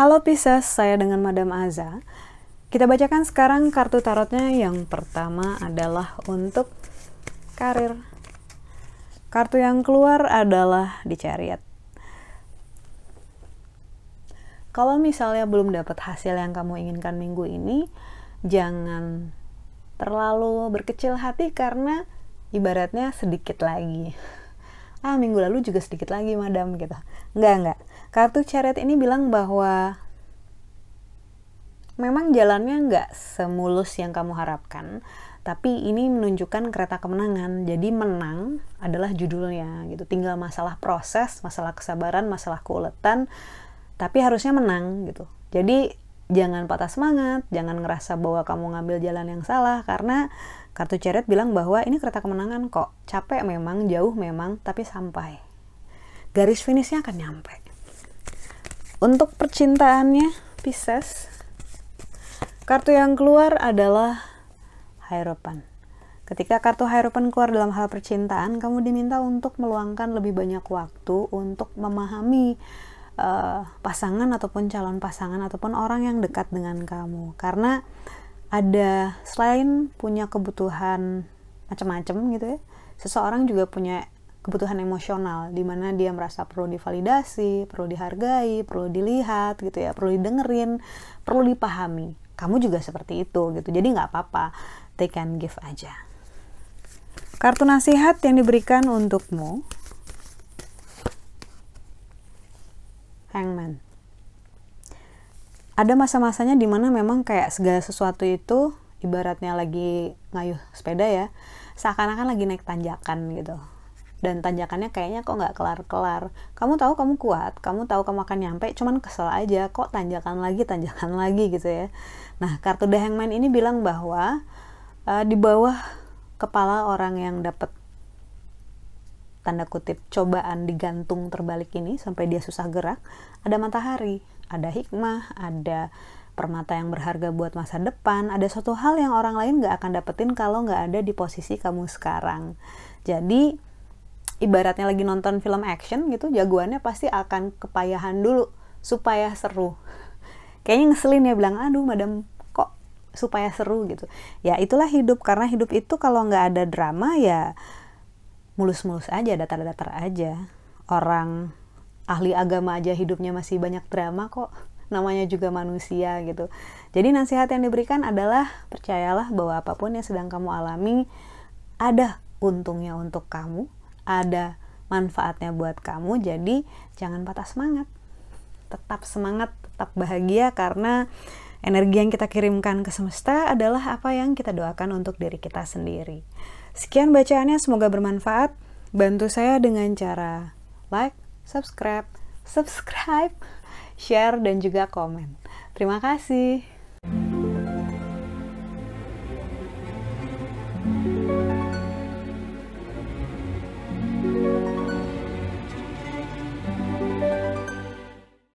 Halo Pisces, saya dengan Madam Aza. Kita bacakan sekarang kartu tarotnya. Yang pertama adalah untuk karir. Kartu yang keluar adalah di chariot. Kalau misalnya belum dapat hasil yang kamu inginkan minggu ini, jangan terlalu berkecil hati karena ibaratnya sedikit lagi. Ah, minggu lalu juga sedikit lagi, madam gitu. Enggak, enggak kartu chariot ini bilang bahwa memang jalannya nggak semulus yang kamu harapkan, tapi ini menunjukkan kereta kemenangan. Jadi menang adalah judulnya gitu. Tinggal masalah proses, masalah kesabaran, masalah keuletan, tapi harusnya menang gitu. Jadi jangan patah semangat, jangan ngerasa bahwa kamu ngambil jalan yang salah karena kartu chariot bilang bahwa ini kereta kemenangan kok. Capek memang, jauh memang, tapi sampai. Garis finishnya akan nyampe. Untuk percintaannya, Pisces, kartu yang keluar adalah Hierophant. Ketika kartu Hierophant keluar dalam hal percintaan, kamu diminta untuk meluangkan lebih banyak waktu untuk memahami uh, pasangan ataupun calon pasangan ataupun orang yang dekat dengan kamu. Karena ada selain punya kebutuhan macam-macam gitu ya, seseorang juga punya kebutuhan emosional di mana dia merasa perlu divalidasi, perlu dihargai, perlu dilihat gitu ya, perlu didengerin, perlu dipahami. Kamu juga seperti itu gitu. Jadi nggak apa-apa, take and give aja. Kartu nasihat yang diberikan untukmu. Hangman. Ada masa-masanya di mana memang kayak segala sesuatu itu ibaratnya lagi ngayuh sepeda ya, seakan-akan lagi naik tanjakan gitu. Dan tanjakannya kayaknya kok nggak kelar-kelar. Kamu tahu kamu kuat kamu tahu kamu akan nyampe cuman kesel aja kok tanjakan lagi tanjakan lagi gitu ya. Nah kartu The Hangman ini bilang bahwa uh, di bawah kepala orang yang dapat tanda kutip cobaan digantung terbalik ini sampai dia susah gerak ada matahari ada hikmah ada permata yang berharga buat masa depan ada suatu hal yang orang lain nggak akan dapetin kalau nggak ada di posisi kamu sekarang. Jadi ibaratnya lagi nonton film action gitu jagoannya pasti akan kepayahan dulu supaya seru. Kayaknya ngeselin ya bilang aduh madam kok supaya seru? gitu. Ya itulah hidup. Karena hidup itu kalau nggak ada drama ya mulus-mulus aja datar-datar aja. Orang ahli agama aja hidupnya masih banyak drama kok namanya juga manusia gitu. Jadi nasihat yang diberikan adalah percayalah bahwa apa pun yang sedang kamu alami ada untungnya untuk kamu ada manfaatnya buat kamu jadi jangan patah semangat. Tetap semangat tetap bahagia karena energi yang kita kirimkan ke semesta adalah apa yang kita doakan untuk diri kita sendiri. Sekian bacaannya semoga bermanfaat. Bantu saya dengan cara like subscribe subscribe share dan juga komen. Terima kasih